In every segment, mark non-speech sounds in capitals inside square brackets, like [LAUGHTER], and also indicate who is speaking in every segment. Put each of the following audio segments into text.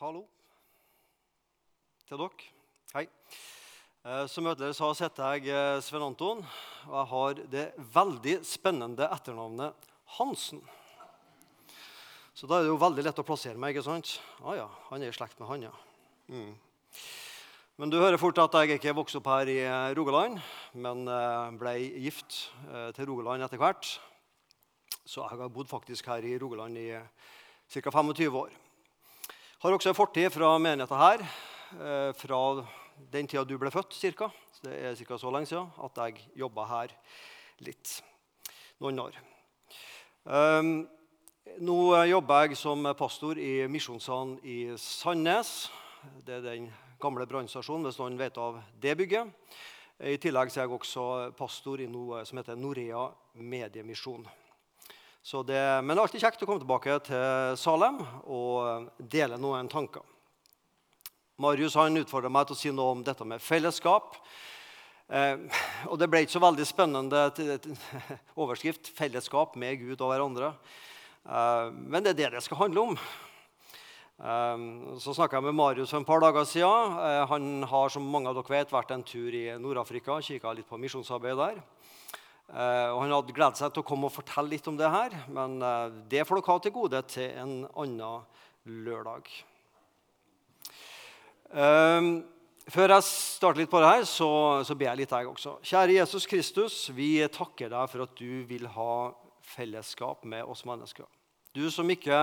Speaker 1: hallo til dere. Hei. Eh, Som møteleder så heter jeg eh, Sven Anton, og jeg har det veldig spennende etternavnet Hansen. Så da er det jo veldig lett å plassere meg. ikke sant? Ah, ja, han er i slekt med han, ja. Mm. Men du hører fort at jeg ikke vokste opp her i eh, Rogaland, men ble gift til Rogaland etter hvert. Så jeg har bodd faktisk her i Rogaland i ca. 25 år. Har også en fortid fra menigheten her, eh, fra den tida du ble født, cirka. Det er ca. så lenge siden at jeg jobba her litt. Noen år. Um, nå jobber jeg som pastor i Misjonssalen i Sandnes. Det er den gamle brannstasjonen, hvis noen vet av det bygget. I tillegg er jeg også pastor i noe som heter Norea Mediemisjon. Det, men det er alltid kjekt å komme tilbake til Salem og dele noen tanker. Marius han utfordra meg til å si noe om dette med fellesskap. Eh, og det ble ikke så veldig spennende til, til, overskrift 'Fellesskap med Gud og hverandre'. Eh, men det er det det skal handle om. Eh, så snakka jeg med Marius for en par dager siden. Eh, han har som mange av dere vet, vært en tur i Nord-Afrika, kikka litt på misjonsarbeidet der. Eh, og Han hadde gledet seg til å komme og fortelle litt om det her, men uh, det får dere ha til gode til en annen lørdag. Uh, før jeg starter litt på det her, så, så ber jeg litt, jeg også. Kjære Jesus Kristus, vi takker deg for at du vil ha fellesskap med oss mennesker. Du som ikke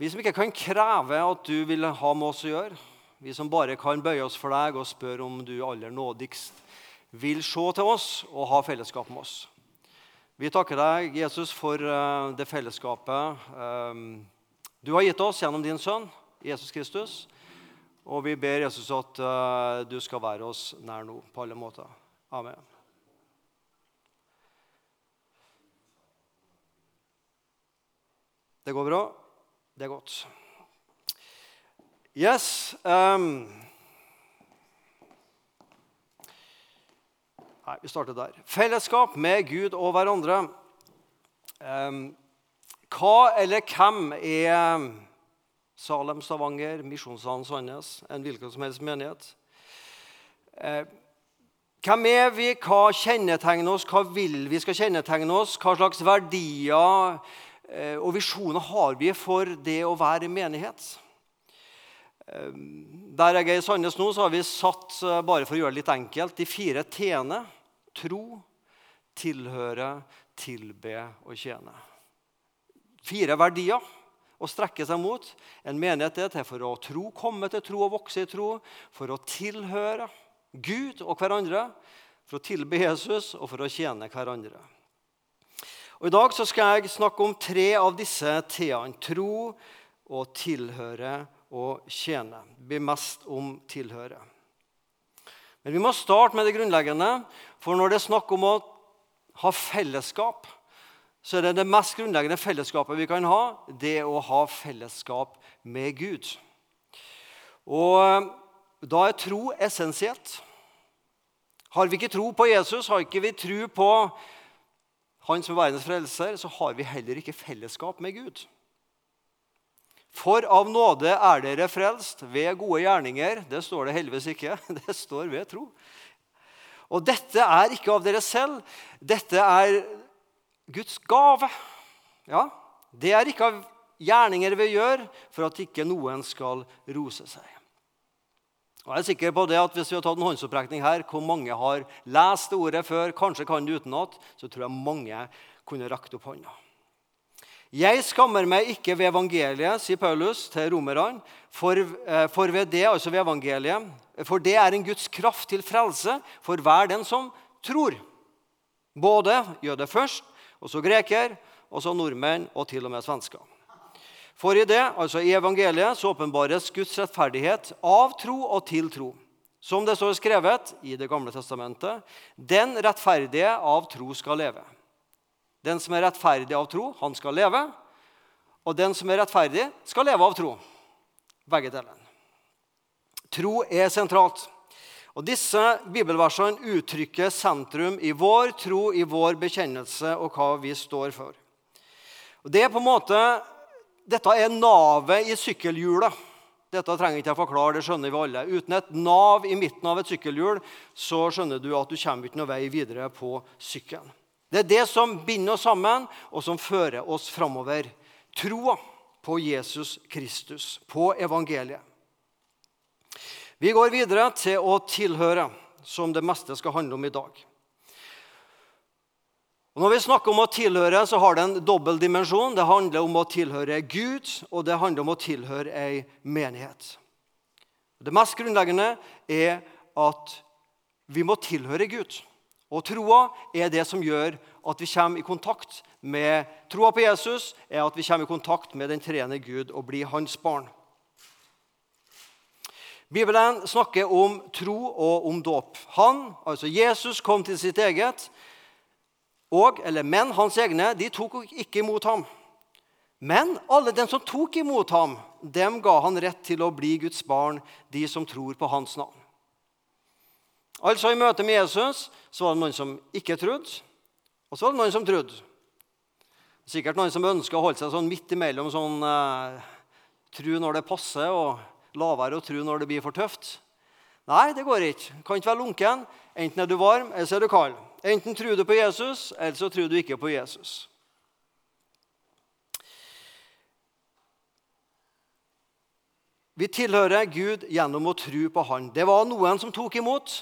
Speaker 1: vi som ikke kan kreve at du vil ha med oss å gjøre. Vi som bare kan bøye oss for deg og spørre om du aller nådigst vil se til oss og ha fellesskap med oss. Vi takker deg, Jesus, for uh, det fellesskapet um, du har gitt oss gjennom din sønn, Jesus Kristus. Og vi ber Jesus at uh, du skal være oss nær nå på alle måter. Amen. Det går bra? Det er godt. Yes. Um, nei, vi starter der. Fellesskap med Gud og hverandre. Hva eller hvem er Salem, Stavanger, Misjonssalen, Sandnes, en hvilken som helst menighet? Uh, hvem er vi? Hva kjennetegner oss? Hva vil vi skal kjennetegne oss? Hva slags verdier Eh, og visjoner har vi for det å være menighet. Eh, der jeg er i Sandnes nå, så har vi satt eh, bare for å gjøre det litt enkelt, de fire t-ene. Tro, tilhøre, tilbe og tjene. Fire verdier å strekke seg mot. En menighet er til for å tro, komme til tro og vokse i tro. For å tilhøre Gud og hverandre. For å tilbe Jesus og for å tjene hverandre. Og I dag skal jeg snakke om tre av disse t-ene. Tro og tilhøre og tjene. Det blir mest om tilhøre. Men vi må starte med det grunnleggende. For når det er snakk om å ha fellesskap, så er det det mest grunnleggende fellesskapet vi kan ha, det å ha fellesskap med Gud. Og eh, da er tro essensielt. Har vi ikke tro på Jesus, har ikke vi tro på han som er verdens frelser, så har vi heller ikke fellesskap med Gud. For av nåde er dere frelst ved gode gjerninger. Det står det heldigvis ikke. [LAUGHS] Det står ved tro. Og dette er ikke av dere selv. Dette er Guds gave. Ja, Det er ikke av gjerninger vi gjør for at ikke noen skal rose seg. Og jeg er sikker på det at Hvis vi har tatt en håndsopprekning her, hvor mange har lest ordet før, kanskje kan det utenat, så tror jeg mange kunne rakt opp hånda. Jeg skammer meg ikke ved evangeliet, sier Paulus til romerne, for, eh, for ved det, altså ved evangeliet, for det er en Guds kraft til frelse for hver den som tror. Både jøder først, og så greker, og så nordmenn og til og med svensker. For i det, altså i evangeliet, så åpenbares Guds rettferdighet av tro og til tro. Som det står skrevet i Det gamle testamentet.: Den rettferdige av tro skal leve. Den som er rettferdig av tro, han skal leve. Og den som er rettferdig, skal leve av tro. Begge delene. Tro er sentralt. Og Disse bibelversene uttrykker sentrum i vår tro, i vår bekjennelse og hva vi står for. Og Det er på en måte dette er navet i sykkelhjulet. Dette trenger ikke jeg forklare, det skjønner vi alle. Uten et nav i midten av et sykkelhjul så skjønner du at du kommer ikke noen vei videre på sykkelen. Det er det som binder oss sammen, og som fører oss framover. Troa på Jesus Kristus, på evangeliet. Vi går videre til å tilhøre, som det meste skal handle om i dag. Og når vi snakker om å tilhøre, så har det en dobbel dimensjon. Det handler om å tilhøre Gud, og det handler om å tilhøre ei menighet. Det mest grunnleggende er at vi må tilhøre Gud. Og troa er det som gjør at vi kommer i kontakt med troa på Jesus, er at vi kommer i kontakt med den treende Gud og blir hans barn. Bibelen snakker om tro og om dåp. Han, altså Jesus, kom til sitt eget, og, eller menn, hans egne, de tok ikke imot ham. Men alle dem som tok imot ham, dem ga han rett til å bli Guds barn, de som tror på hans navn. Altså I møte med Jesus så var det noen som ikke trodde, og så var det noen som trodde. Sikkert noen som ønsker å holde seg sånn midt imellom sånn eh, tro når det passer, og lavere å tro når det blir for tøft. Nei, det går ikke. Kan ikke være lunken. Enten er du varm, eller så er du kald. Enten tror du på Jesus, eller så tror du ikke på Jesus. Vi tilhører Gud gjennom å tro på Han. Det var noen som tok imot.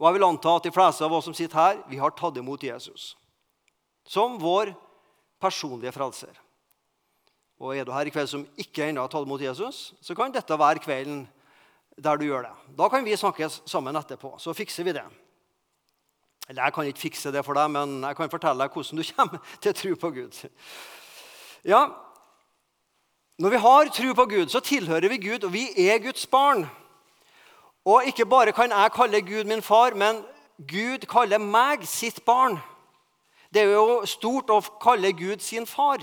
Speaker 1: Og jeg vil anta at de fleste av oss som sitter her, vi har tatt imot Jesus som vår personlige frelser. Og Er du her i kveld som ikke ennå har tatt imot Jesus, så kan dette være kvelden der du gjør det. Da kan vi snakkes sammen etterpå, så fikser vi det. Eller Jeg kan ikke fikse det for deg, men jeg kan fortelle deg hvordan du [LAUGHS] kommer til tro på Gud. Ja, Når vi har tro på Gud, så tilhører vi Gud, og vi er Guds barn. Og ikke bare kan jeg kalle Gud min far, men Gud kaller meg sitt barn. Det er jo stort å kalle Gud sin far.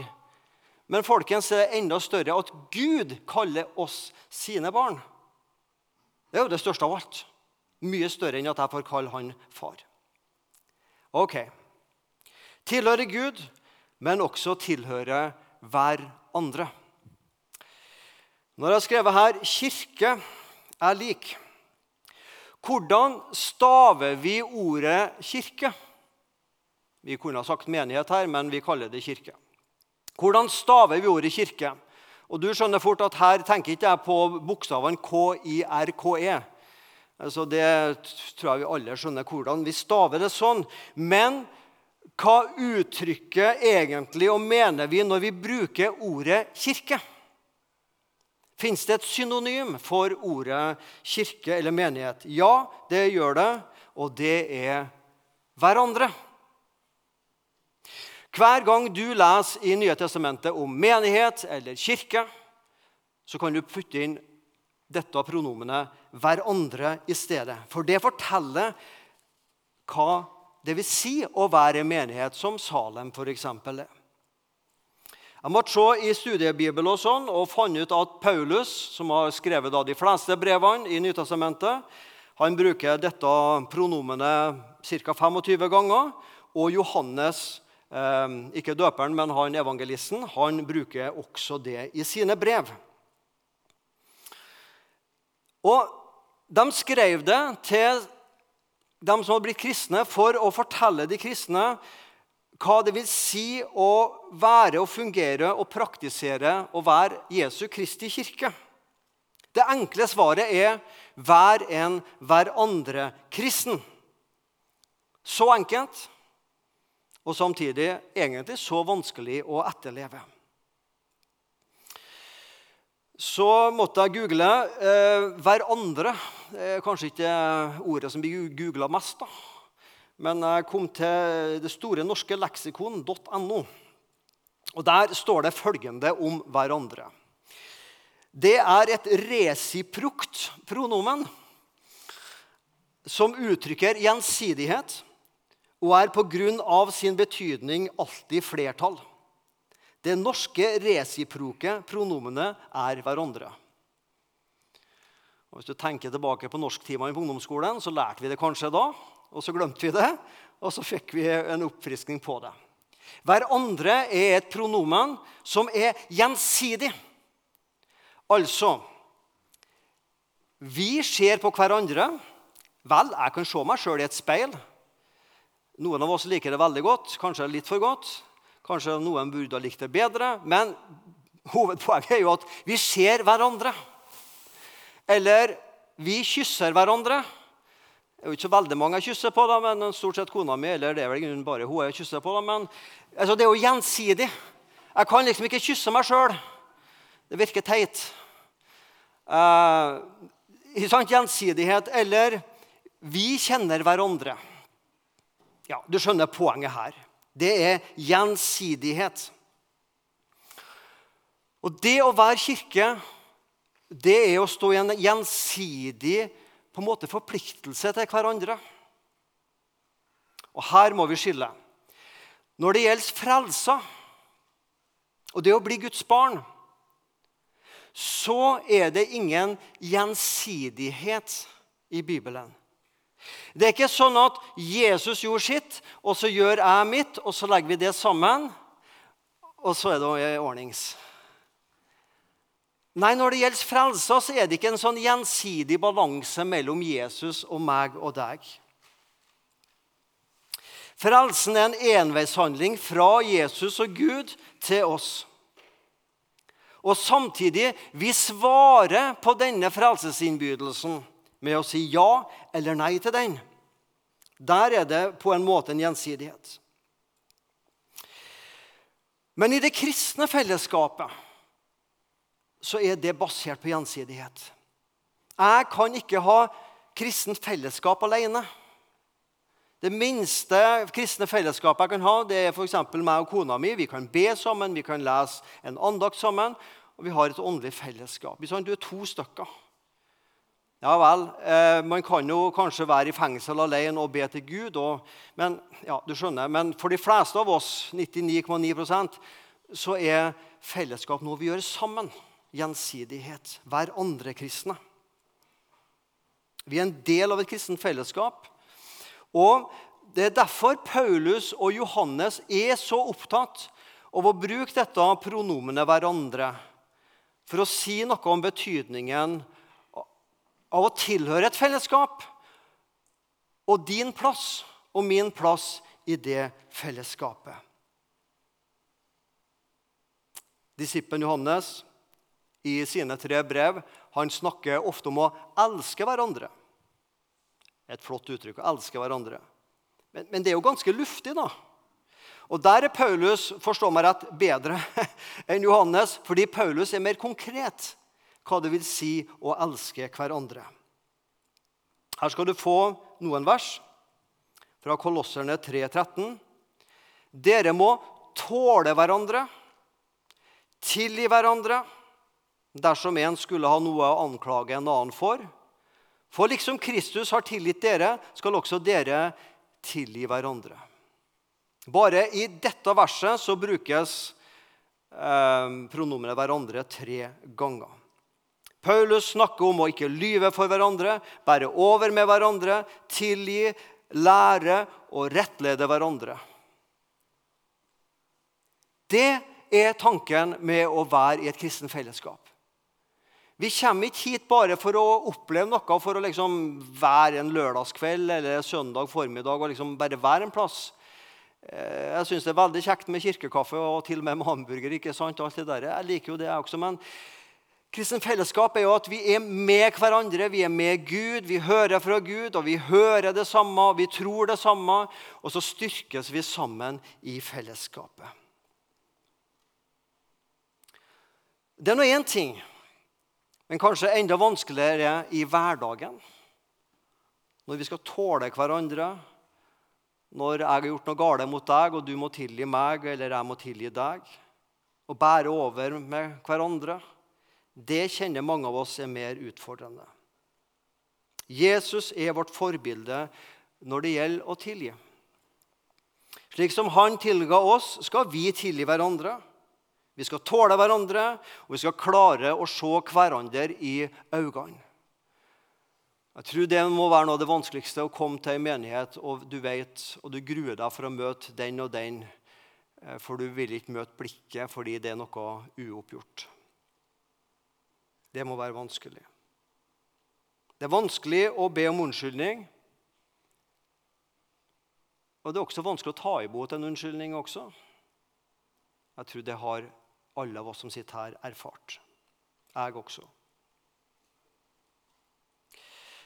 Speaker 1: Men folkens, det er enda større at Gud kaller oss sine barn. Det er jo det største av alt. Mye større enn at jeg får kalle han far. Ok. Tilhører Gud, men også tilhører hver andre. Når jeg har skrevet her 'kirke er lik', hvordan staver vi ordet kirke? Vi kunne ha sagt menighet her, men vi kaller det kirke. Hvordan staver vi ordet kirke? Og du skjønner fort at Her tenker ikke jeg på bokstavene K-I-R-K-E. Altså det tror jeg vi alle skjønner hvordan vi staver det sånn. Men hva uttrykker egentlig og mener vi når vi bruker ordet kirke? Fins det et synonym for ordet kirke eller menighet? Ja, det gjør det, og det er hverandre. Hver gang du leser i Nye testamentet om menighet eller kirke, så kan du putte inn dette pronomenet 'hverandre' i stedet. For det forteller hva det vil si å være menighet, som Salem f.eks. er. Jeg måtte se i studiebibel og sånn, og fant ut at Paulus, som har skrevet de fleste brevene i Nytestamentet, han bruker dette pronomenet ca. 25 ganger. Og Johannes, eh, ikke døperen, men han evangelisten, han bruker også det i sine brev. Og de skrev det til dem som hadde blitt kristne, for å fortelle de kristne hva det vil si å være og fungere og praktisere og være Jesu Kristi kirke. Det enkle svaret er 'vær en hverandre kristen'. Så enkelt, og samtidig egentlig så vanskelig å etterleve så måtte jeg google eh, 'hverandre'. Kanskje ikke ordet som blir googla mest. da. Men jeg kom til det store norske leksikon.no. Og Der står det følgende om hverandre. Det er et resiprokt pronomen som uttrykker gjensidighet og er av sin betydning alltid flertall. Det norske resiproke pronomenet er hverandre. Og hvis du tenker tilbake på norsktimene på ungdomsskolen, så lærte vi det kanskje da. Og så glemte vi det, og så fikk vi en oppfriskning på det. Hverandre er et pronomen som er gjensidig. Altså Vi ser på hverandre. Vel, jeg kan se meg sjøl i et speil. Noen av oss liker det veldig godt, kanskje litt for godt. Kanskje noen burde ha likt det bedre. Men hovedpoenget er jo at vi ser hverandre. Eller vi kysser hverandre. Det er jo ikke så veldig mange jeg kysser på, da, men stort sett kona mi. eller det er vel bare hun jeg kysser på da, men altså, Det er jo gjensidig. Jeg kan liksom ikke kysse meg sjøl. Det virker teit. Eh? Gjensidighet. Eller vi kjenner hverandre. Ja, Du skjønner poenget her. Det er gjensidighet. Og det å være kirke, det er å stå i en gjensidig på en måte forpliktelse til hverandre. Og her må vi skille. Når det gjelder frelsa og det å bli Guds barn, så er det ingen gjensidighet i Bibelen. Det er ikke sånn at Jesus gjorde sitt, og så gjør jeg mitt, og så legger vi det sammen, og så er det ordnings. Nei, Når det gjelder frelsa, så er det ikke en sånn gjensidig balanse mellom Jesus og meg og deg. Frelsen er en enveishandling fra Jesus og Gud til oss. Og samtidig vi svarer på denne frelsesinnbydelsen med å si ja eller nei til den. Der er det på en måte en gjensidighet. Men i det kristne fellesskapet så er det basert på gjensidighet. Jeg kan ikke ha kristent fellesskap alene. Det minste kristne fellesskapet jeg kan ha, det er f.eks. meg og kona mi. Vi kan be sammen, vi kan lese en andakt sammen, og vi har et åndelig fellesskap. Du er to stykker. Ja vel, eh, Man kan jo kanskje være i fengsel alene og be til Gud. Og, men, ja, du skjønner, men for de fleste av oss, 99,9% så er fellesskap noe vi gjør sammen. Gjensidighet. Hver andre kristne. Vi er en del av et kristent fellesskap. Og Det er derfor Paulus og Johannes er så opptatt av å bruke dette pronomenet 'hverandre' for å si noe om betydningen av å tilhøre et fellesskap og din plass og min plass i det fellesskapet. Disippelen Johannes i sine tre brev han snakker ofte om å elske hverandre. Et flott uttrykk å elske hverandre. Men, men det er jo ganske luftig, da. Og Der er Paulus forstå meg rett, bedre [LAUGHS] enn Johannes, fordi Paulus er mer konkret hva det vil si å elske hverandre. Her skal du få noen vers fra Kolosserne 3,13. Dere må tåle hverandre, tilgi hverandre, dersom en skulle ha noe å anklage en annen for. For liksom Kristus har tilgitt dere, skal også dere tilgi hverandre. Bare i dette verset så brukes eh, pronomenet 'hverandre' tre ganger. Paulus snakker om å ikke lyve for hverandre, bære over med hverandre, tilgi, lære og rettlede hverandre. Det er tanken med å være i et kristen fellesskap. Vi kommer ikke hit bare for å oppleve noe, for å liksom være en lørdagskveld eller søndag formiddag og liksom bare være en plass. Eh, jeg syns det er veldig kjekt med kirkekaffe og til og med med hamburger. ikke sant? Alt det der. Jeg liker jo det, jeg også. men Kristen fellesskap er jo at vi er med hverandre, vi er med Gud, vi hører fra Gud, og vi hører det samme, vi tror det samme, og så styrkes vi sammen i fellesskapet. Det er nå én ting, men kanskje enda vanskeligere i hverdagen. Når vi skal tåle hverandre, når jeg har gjort noe galt mot deg, og du må tilgi meg, eller jeg må tilgi deg, og bære over med hverandre det kjenner mange av oss er mer utfordrende. Jesus er vårt forbilde når det gjelder å tilgi. Slik som han tilga oss, skal vi tilgi hverandre. Vi skal tåle hverandre, og vi skal klare å se hverandre i øynene. Jeg tror det må være noe av det vanskeligste å komme til en menighet og du vet, og du gruer deg for å møte den og den Eh, for du vil ikke møte blikket fordi det er noe uoppgjort. Det må være vanskelig. Det er vanskelig å be om unnskyldning. Og det er også vanskelig å ta imot en unnskyldning også. Jeg tror det har alle av oss som sitter her, erfart. Jeg også.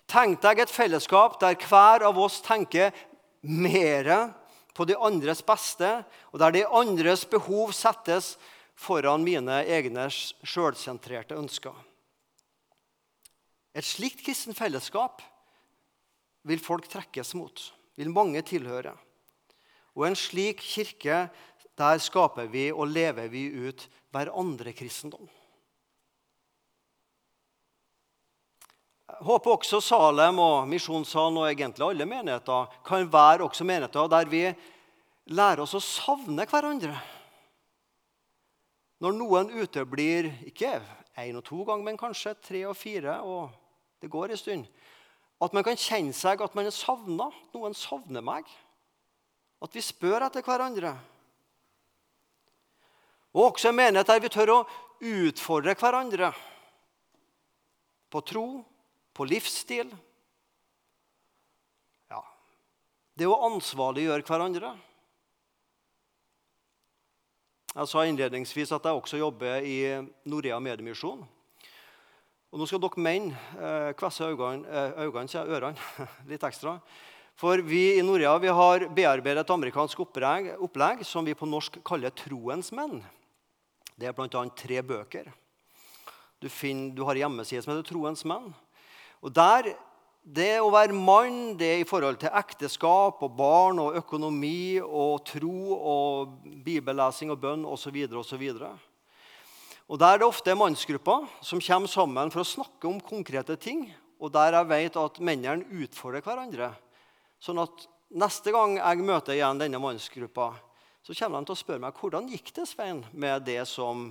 Speaker 1: Tenk deg et fellesskap der hver av oss tenker mer på de andres beste, og der de andres behov settes foran mine egne sjølsentrerte ønsker. Et slikt kristen fellesskap vil folk trekkes mot, vil mange tilhøre. Og en slik kirke, der skaper vi og lever vi ut hverandre kristendom. Jeg håper også Salem og Misjonssalen og egentlig alle menigheter kan være også menigheter der vi lærer oss å savne hverandre. Når noen uteblir ikke én og to ganger, men kanskje tre og fire, og det går en stund At man kan kjenne seg at man er savna. Noen savner meg. At vi spør etter hverandre. Og også en menighet der vi tør å utfordre hverandre på tro, på livsstil. Ja, det å ansvarliggjøre hverandre. Jeg sa innledningsvis at jeg også jobber i Norea Mediemisjon. Og nå skal dere menn kvesse øynene, øynene, ørene [LAUGHS] litt ekstra. For vi i Norea vi har bearbeidet et amerikansk opplegg, opplegg som vi på norsk kaller Troens menn. Det er bl.a. tre bøker. Du, finner, du har en hjemmeside som heter Troens menn. Og der, Det å være mann det er i forhold til ekteskap og barn og økonomi og tro og bibellesing og bønn osv. osv. Og Der er det ofte mannsgrupper som kommer sammen for å snakke om konkrete ting. Og der jeg vet at mennene utfordrer hverandre. Sånn at neste gang jeg møter igjen denne mannsgruppa, så kommer de til å spørre meg hvordan gikk det Svein, med det som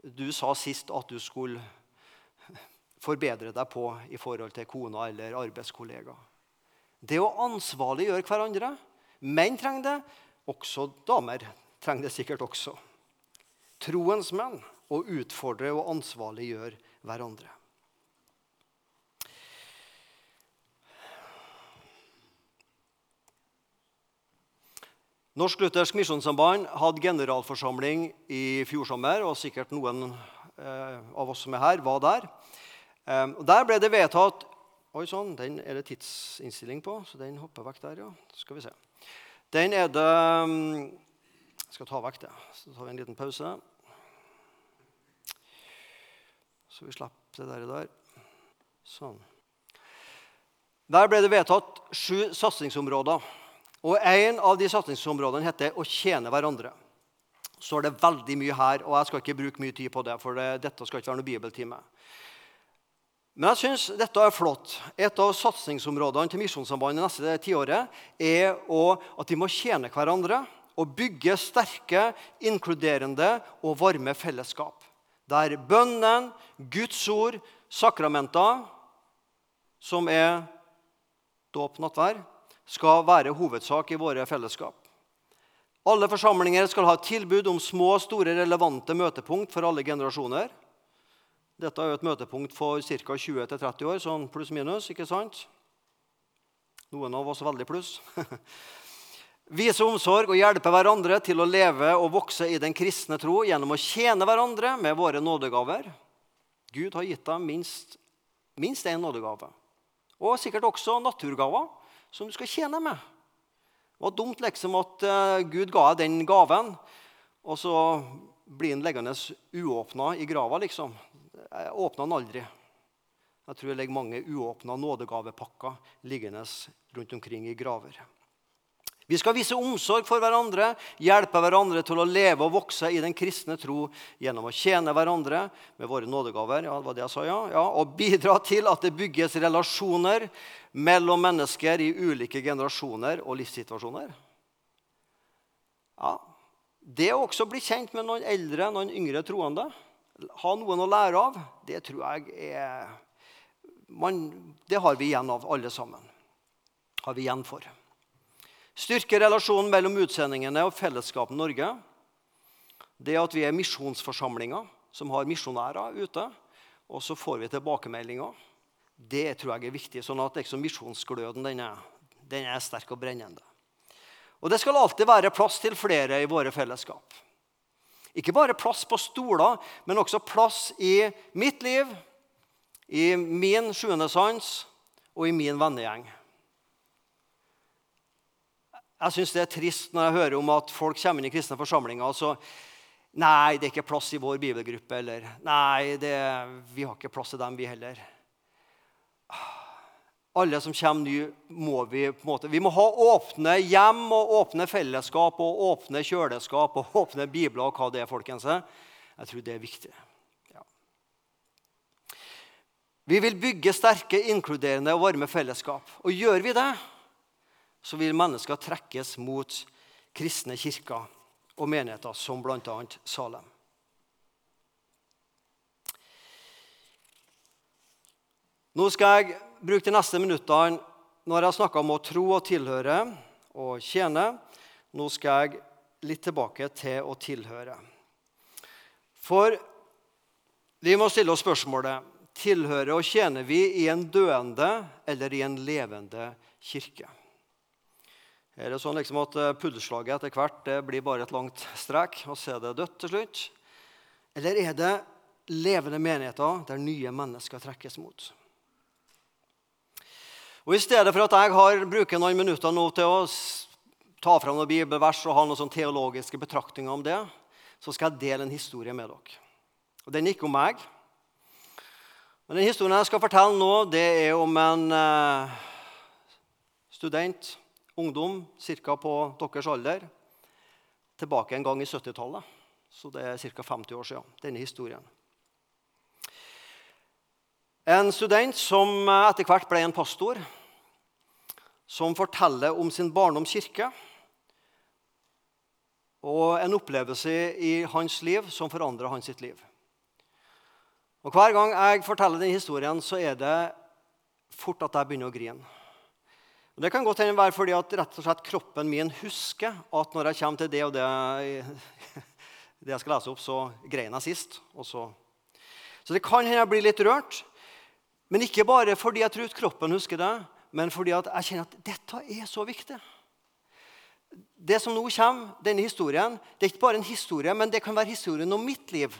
Speaker 1: du sa sist at du skulle forbedre deg på i forhold til kona eller arbeidskollega. Det å ansvarliggjøre hverandre. Menn trenger det. Også damer trenger det sikkert også. Troens menn å utfordre og ansvarliggjøre hverandre. Norsk Luthersk Misjonssamband hadde generalforsamling i fjor sommer. og sikkert noen eh, av oss som er her, var der. Eh, og Der ble det vedtatt Oi sann, den er det tidsinnstilling på, så den hopper vekk der. ja. Skal vi se. Den er det Jeg skal ta vekk det. Så tar vi en liten pause. Så vi slipper det der. der. Sånn. Der ble det vedtatt sju satsingsområder. Og En av de satsingsområdene heter 'Å tjene hverandre'. Så er det veldig mye her, og jeg skal ikke bruke mye tid på det. for det, dette skal ikke være noe bibeltime. Men jeg syns dette er flott. Et av satsingsområdene til Misjonssambandet neste tiåret er at de må tjene hverandre og bygge sterke, inkluderende og varme fellesskap. Der bønnen, Guds ord, sakramenter, som er dåp, nattvær, skal være hovedsak i våre fellesskap. Alle forsamlinger skal ha tilbud om små og store relevante møtepunkt for alle generasjoner. Dette er jo et møtepunkt for ca. 20-30 år, sånn pluss-minus. ikke sant? Noen av oss veldig pluss. [LAUGHS] Vise omsorg og hjelpe hverandre til å leve og vokse i den kristne tro gjennom å tjene hverandre med våre nådegaver. Gud har gitt dem minst, minst én nådegave. Og sikkert også naturgaver som du skal tjene med. Det var dumt liksom at uh, Gud ga deg den gaven, og så blir den liggende uåpna i grava. liksom. Jeg åpna den aldri. Jeg tror det ligger mange uåpna nådegavepakker liggende rundt omkring i graver. Vi skal vise omsorg for hverandre, hjelpe hverandre til å leve og vokse i den kristne tro gjennom å tjene hverandre med våre nådegaver ja, det var det jeg sa, ja, ja, og bidra til at det bygges relasjoner mellom mennesker i ulike generasjoner og livssituasjoner. Ja, Det å også bli kjent med noen eldre noen yngre troende ha noen å lære av, det tror jeg er man, Det har vi igjen av, alle sammen. Har vi igjen for. Styrke relasjonen mellom utsendingene og fellesskapet Norge. Det at vi er misjonsforsamlinger som har misjonærer ute, og så får vi tilbakemeldinger. Det tror jeg er viktig, sånn at liksom, misjonsgløden den er, den er sterk og brennende. Og det skal alltid være plass til flere i våre fellesskap. Ikke bare plass på stoler, men også plass i mitt liv, i min sjuende sans og i min vennegjeng. Jeg syns det er trist når jeg hører om at folk kommer inn i kristne forsamlinger og så Nei, det er ikke plass i vår bibelgruppe. Eller nei, det, vi har ikke plass til dem, vi heller. Alle som kommer ny, må vi på en måte, vi må ha åpne hjem og åpne fellesskap og åpne kjøleskap og åpne bibler og hva det er, folkens. Jeg tror det er viktig. Ja. Vi vil bygge sterke, inkluderende og varme fellesskap. Og gjør vi det, så vil mennesker trekkes mot kristne kirker og menigheter som bl.a. Salem. Nå skal jeg bruke de neste minuttene når jeg har snakka om å tro og tilhøre og tjene. Nå skal jeg litt tilbake til å tilhøre. For vi må stille oss spørsmålet tilhører og tjener vi i en døende eller i en levende kirke. Er det sånn liksom at eh, puddelslaget etter hvert det blir bare et langt strek, og så er det dødt til slutt? Eller er det levende menigheter der nye mennesker trekkes mot? Og I stedet for at jeg har bruker noen minutter nå til å ta fram noen bibelvers og ha noen sånn teologiske betraktninger om det, så skal jeg dele en historie med dere. Og Den er ikke om meg. Men Den historien jeg skal fortelle nå, det er om en uh, student ungdom ca. på deres alder tilbake en gang i 70-tallet. Så det er ca. 50 år siden, denne historien. En student som etter hvert ble en pastor, som forteller om sin barndoms kirke og en opplevelse i hans liv som forandrer hans sitt liv. Og Hver gang jeg forteller den historien, så er det fort at jeg begynner å grine. Og det kan godt hende være fordi at rett og slett kroppen min husker at når jeg kommer til det og det, [LAUGHS] det jeg skal lese opp, så grein jeg sist. Så. så det kan hende jeg blir litt rørt. Men ikke bare fordi jeg tror kroppen husker det, men fordi jeg kjenner at dette er så viktig. Det som nå kommer, denne historien, det er ikke bare en historie, men det kan være historien om mitt liv.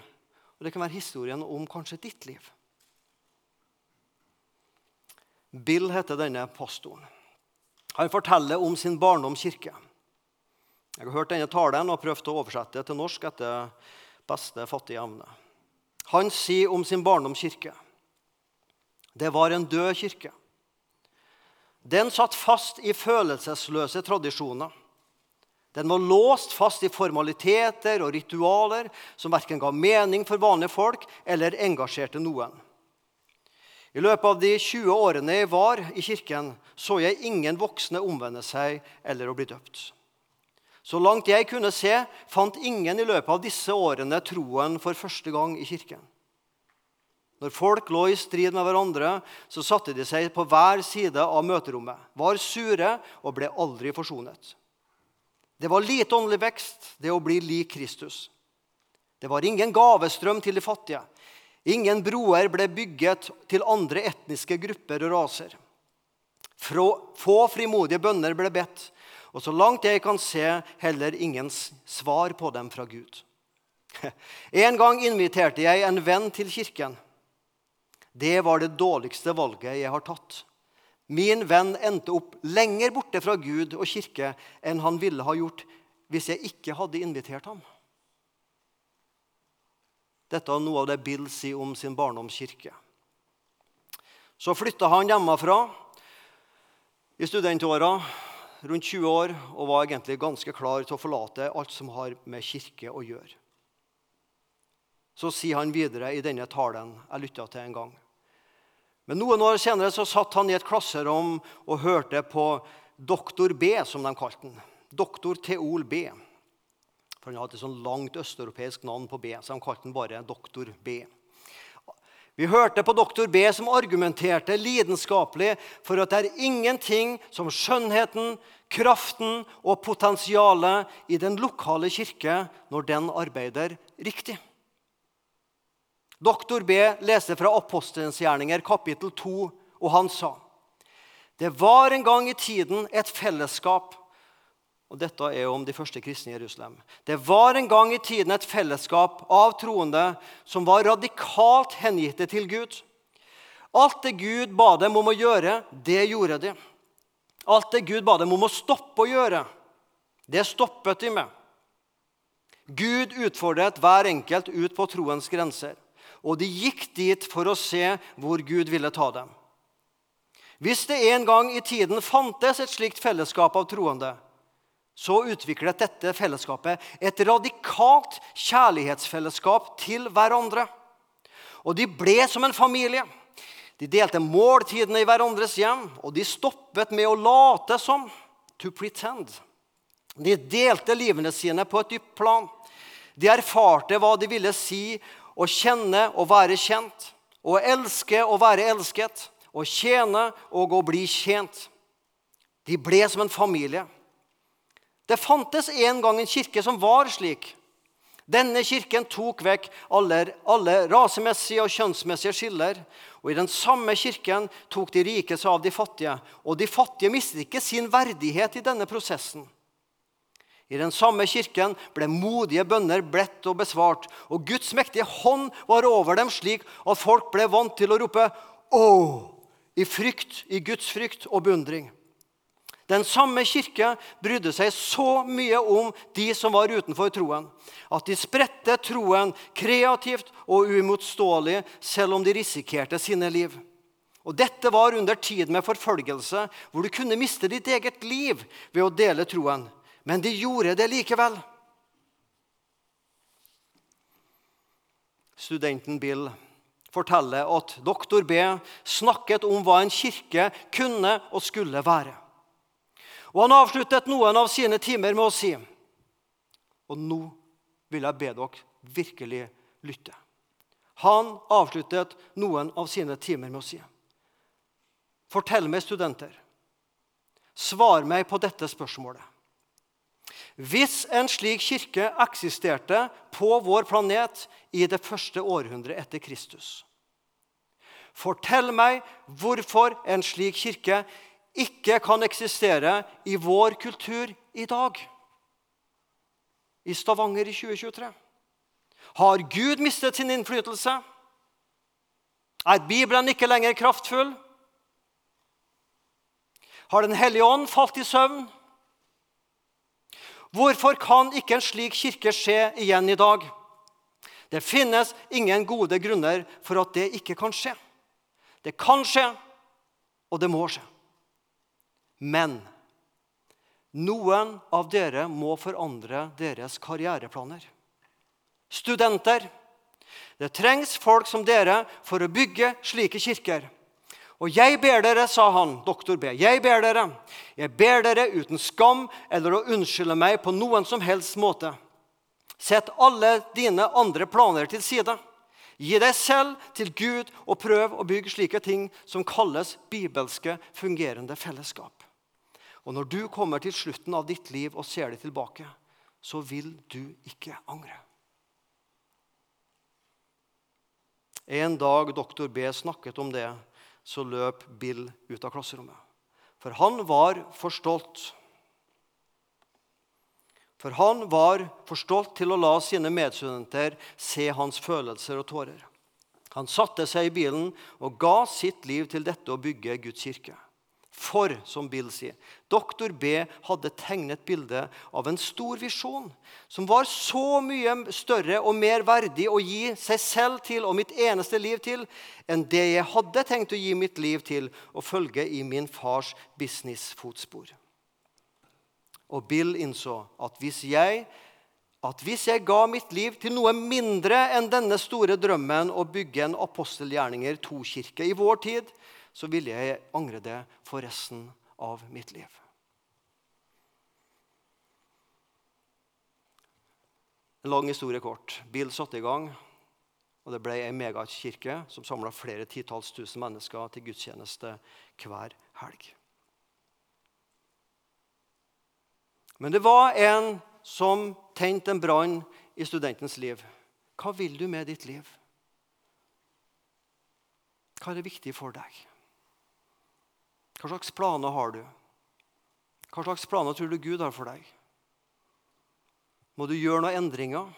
Speaker 1: Og det kan være historien om kanskje ditt liv. Bill heter denne pastoren. Han forteller om sin barndomskirke. Jeg har hørt denne talen og prøvd å oversette det til norsk etter beste fattige evne. Han sier om sin barndomskirke det var en død kirke. Den satt fast i følelsesløse tradisjoner. Den var låst fast i formaliteter og ritualer som verken ga mening for vanlige folk eller engasjerte noen. I løpet av de 20 årene jeg var i kirken, så jeg ingen voksne omvende seg eller å bli døpt. Så langt jeg kunne se, fant ingen i løpet av disse årene troen for første gang i kirken. Når folk lå i strid med hverandre, så satte de seg på hver side av møterommet, var sure og ble aldri forsonet. Det var lite åndelig vekst, det å bli lik Kristus. Det var ingen gavestrøm til de fattige. Ingen broer ble bygget til andre etniske grupper og raser. Få frimodige bønner ble bedt, og så langt jeg kan se, heller ingen svar på dem fra Gud. [LAUGHS] En gang inviterte jeg en venn til kirken. Det var det dårligste valget jeg har tatt. Min venn endte opp lenger borte fra Gud og kirke enn han ville ha gjort hvis jeg ikke hadde invitert ham. Dette er noe av det Bill sier om sin barndomskirke. Så flytta han hjemmefra i studentåra, rundt 20 år, og var egentlig ganske klar til å forlate alt som har med kirke å gjøre. Så sier han videre i denne talen jeg lytta til en gang. Men noen år senere så satt han i et klasserom og hørte på doktor B, som de kalte den. Doktor Teol B. For Han hadde et sånn langt østeuropeisk navn på B, så de kalte han bare doktor B. Vi hørte på doktor B som argumenterte lidenskapelig for at det er ingenting som skjønnheten, kraften og potensialet i den lokale kirke når den arbeider riktig. Doktor B leser fra Apostelens gjerninger, kapittel 2, og han sa det var en gang i tiden et fellesskap og Dette er om de første kristne i Jerusalem. Det var en gang i tiden et fellesskap av troende som var radikalt hengitte til Gud. Alt det Gud ba dem om å gjøre, det gjorde de. Alt det Gud ba dem om å stoppe å gjøre, det stoppet de med. Gud utfordret hver enkelt ut på troens grenser, og de gikk dit for å se hvor Gud ville ta dem. Hvis det en gang i tiden fantes et slikt fellesskap av troende, så utviklet dette fellesskapet et radikalt kjærlighetsfellesskap til hverandre. Og de ble som en familie. De delte måltidene i hverandres hjem, og de stoppet med å late som. To pretend. De delte livene sine på et dypt plan. De erfarte hva det ville si å kjenne og være kjent, å elske og være elsket, å tjene og å bli tjent. De ble som en familie. Det fantes en gang en kirke som var slik. Denne kirken tok vekk alle, alle, rasemessige og kjønnsmessige skiller. Og I den samme kirken tok de rike seg av de fattige. Og de fattige mistet ikke sin verdighet i denne prosessen. I den samme kirken ble modige bønner bledt og besvart. Og Guds mektige hånd var over dem slik at folk ble vant til å rope 'Å!' i frykt, i Guds frykt og beundring. Den samme kirke brydde seg så mye om de som var utenfor troen, at de spredte troen kreativt og uimotståelig selv om de risikerte sine liv. Og Dette var under tid med forfølgelse, hvor du kunne miste ditt eget liv ved å dele troen. Men de gjorde det likevel. Studenten Bill forteller at doktor B snakket om hva en kirke kunne og skulle være. Og han avsluttet noen av sine timer med å si Og nå vil jeg be dere virkelig lytte. Han avsluttet noen av sine timer med å si Fortell meg, studenter, svar meg på dette spørsmålet. Hvis en slik kirke eksisterte på vår planet i det første århundret etter Kristus Fortell meg hvorfor en slik kirke ikke kan eksistere i vår kultur i dag. I Stavanger i 2023. Har Gud mistet sin innflytelse? Er Bibelen ikke lenger kraftfull? Har Den hellige ånd falt i søvn? Hvorfor kan ikke en slik kirke skje igjen i dag? Det finnes ingen gode grunner for at det ikke kan skje. Det kan skje, og det må skje. Men noen av dere må forandre deres karriereplaner. Studenter. Det trengs folk som dere for å bygge slike kirker. Og jeg ber dere, sa han, doktor B, jeg ber dere, jeg ber dere uten skam eller å unnskylde meg på noen som helst måte. Sett alle dine andre planer til side. Gi deg selv til Gud og prøv å bygge slike ting som kalles bibelske, fungerende fellesskap. Og når du kommer til slutten av ditt liv og ser det tilbake, så vil du ikke angre. En dag doktor B snakket om det, så løp Bill ut av klasserommet. For han var for stolt. For han var for stolt til å la sine medstudenter se hans følelser og tårer. Han satte seg i bilen og ga sitt liv til dette å bygge Guds kirke. For, som Bill sier, doktor B hadde tegnet bilde av en stor visjon som var så mye større og mer verdig å gi seg selv til og mitt eneste liv til enn det jeg hadde tenkt å gi mitt liv til og følge i min fars businessfotspor. Og Bill innså at hvis jeg at hvis jeg ga mitt liv til noe mindre enn denne store drømmen å bygge en apostelgjerninger to-kirke i vår tid, så vil jeg angre det for resten av mitt liv. En lang historie kort. Bill satte i gang. Og det ble ei megakirke som samla flere titalls tusen mennesker til gudstjeneste hver helg. Men det var en som tente en brann i studentens liv. Hva vil du med ditt liv? Hva er det viktig for deg? Hva slags planer har du? Hva slags planer tror du Gud har for deg? Må du gjøre noen endringer?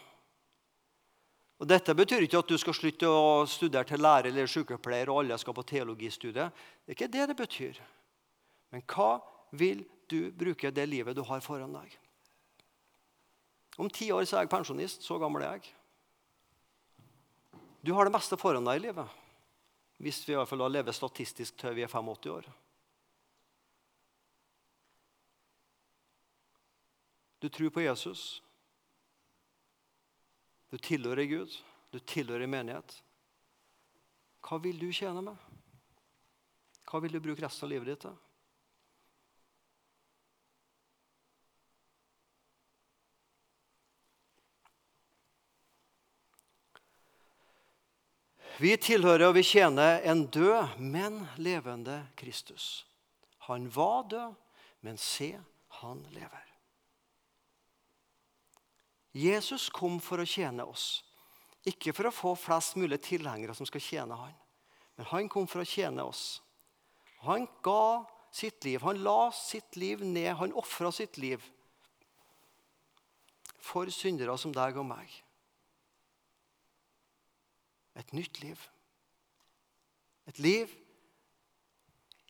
Speaker 1: Og Dette betyr ikke at du skal slutte å studere til lærer eller sykepleier og alle skal på teologistudiet. Det er ikke det det betyr. Men hva vil du bruke det livet du har foran deg? Om ti år så er jeg pensjonist. Så gammel er jeg. Du har det meste foran deg i livet. Hvis vi i hvert fall lever statistisk til vi er 85 år. Du tror på Jesus. Du tilhører Gud, du tilhører menighet. Hva vil du tjene med? Hva vil du bruke resten av livet ditt til? Vi tilhører og vi tjener en død, men levende Kristus. Han var død, men se, han lever. Jesus kom for å tjene oss. Ikke for å få flest mulig tilhengere som skal tjene han. Men han kom for å tjene oss. Han ga sitt liv. Han la sitt liv ned. Han ofra sitt liv for syndere som deg og meg. Et nytt liv. Et liv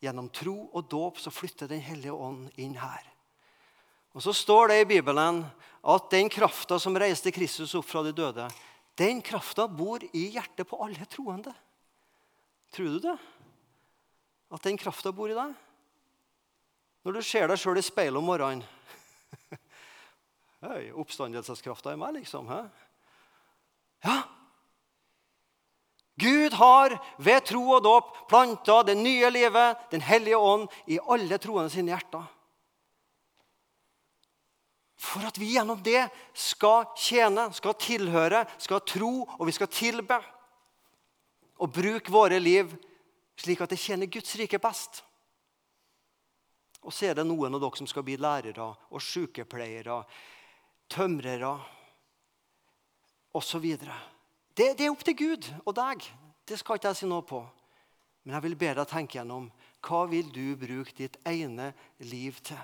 Speaker 1: gjennom tro og dåp så flytter Den hellige ånd inn her. Og Så står det i Bibelen at den krafta som reiste Kristus opp fra de døde, den krafta bor i hjertet på alle troende. Tror du det? At den krafta bor i deg? Når du ser deg sjøl i speilet om morgenen [LAUGHS] Hei, Oppstandelseskrafta i meg, liksom. He? Ja. Gud har ved tro og dåp planta det nye livet, Den hellige ånd, i alle troende sine hjerter. For at vi gjennom det skal tjene, skal tilhøre, skal tro og vi skal tilbe. Og bruke våre liv slik at det tjener Guds rike best. Og så er det noen av dere som skal bli lærere og sykepleiere, tømrere osv. Det, det er opp til Gud og deg. Det skal ikke jeg si noe på. Men jeg vil be deg tenke gjennom hva vil du bruke ditt ene liv til.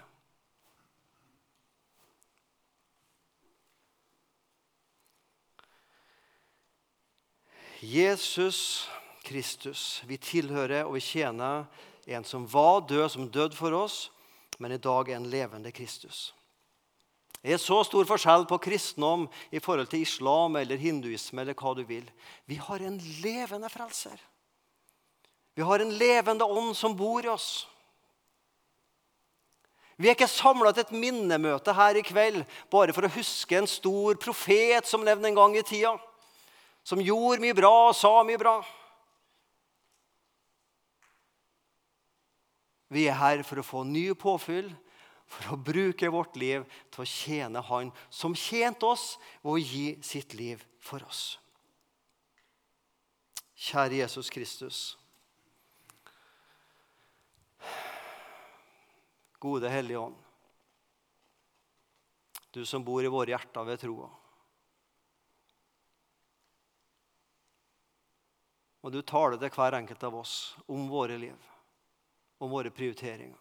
Speaker 1: Jesus Kristus. Vi tilhører og vi tjener en som var død, som døde for oss, men i dag er en levende Kristus. Det er så stor forskjell på kristendom i forhold til islam eller hinduisme. eller hva du vil. Vi har en levende frelser. Vi har en levende ånd som bor i oss. Vi er ikke samla til et minnemøte her i kveld bare for å huske en stor profet som levde en gang i tida som gjorde mye bra og sa mye bra. Vi er her for å få ny påfyll, for å bruke vårt liv til å tjene Han som tjente oss å gi sitt liv for oss. Kjære Jesus Kristus. Gode Hellige Ånd. Du som bor i våre hjerter ved troa. Og du taler til hver enkelt av oss om våre liv, om våre prioriteringer,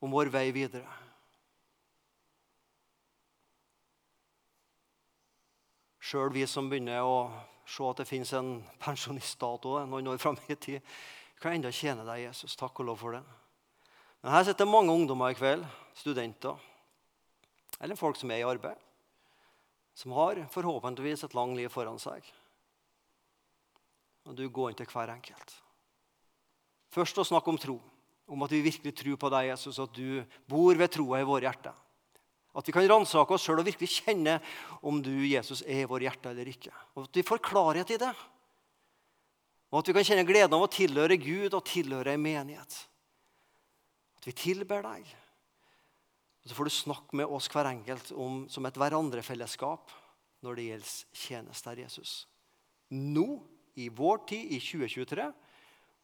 Speaker 1: om vår vei videre. Sjøl vi som begynner å se at det fins en pensjonistdato noen år fram i tid, kan enda tjene deg, Jesus. Takk og lov for det. Men her sitter mange ungdommer i kveld, studenter, eller folk som er i arbeid, som har forhåpentligvis et langt liv foran seg og du går inn til hver enkelt. Først å snakke om tro, om at vi virkelig tror på deg, Jesus, at du bor ved troa i våre hjerter. At vi kan ransake oss sjøl og virkelig kjenne om du, Jesus, er i våre hjerter eller ikke. Og At vi får klarhet i det. Og at vi kan kjenne gleden av å tilhøre Gud og tilhøre en menighet. At vi tilber deg. Og Så får du snakke med oss hver enkelt om, som et hverandrefellesskap når det gjelder tjenester, Jesus. Nå, i vår tid, i 2023,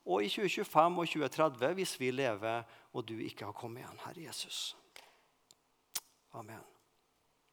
Speaker 1: og i 2025 og 2030 hvis vi lever og du ikke har kommet igjen, Herre Jesus. Amen.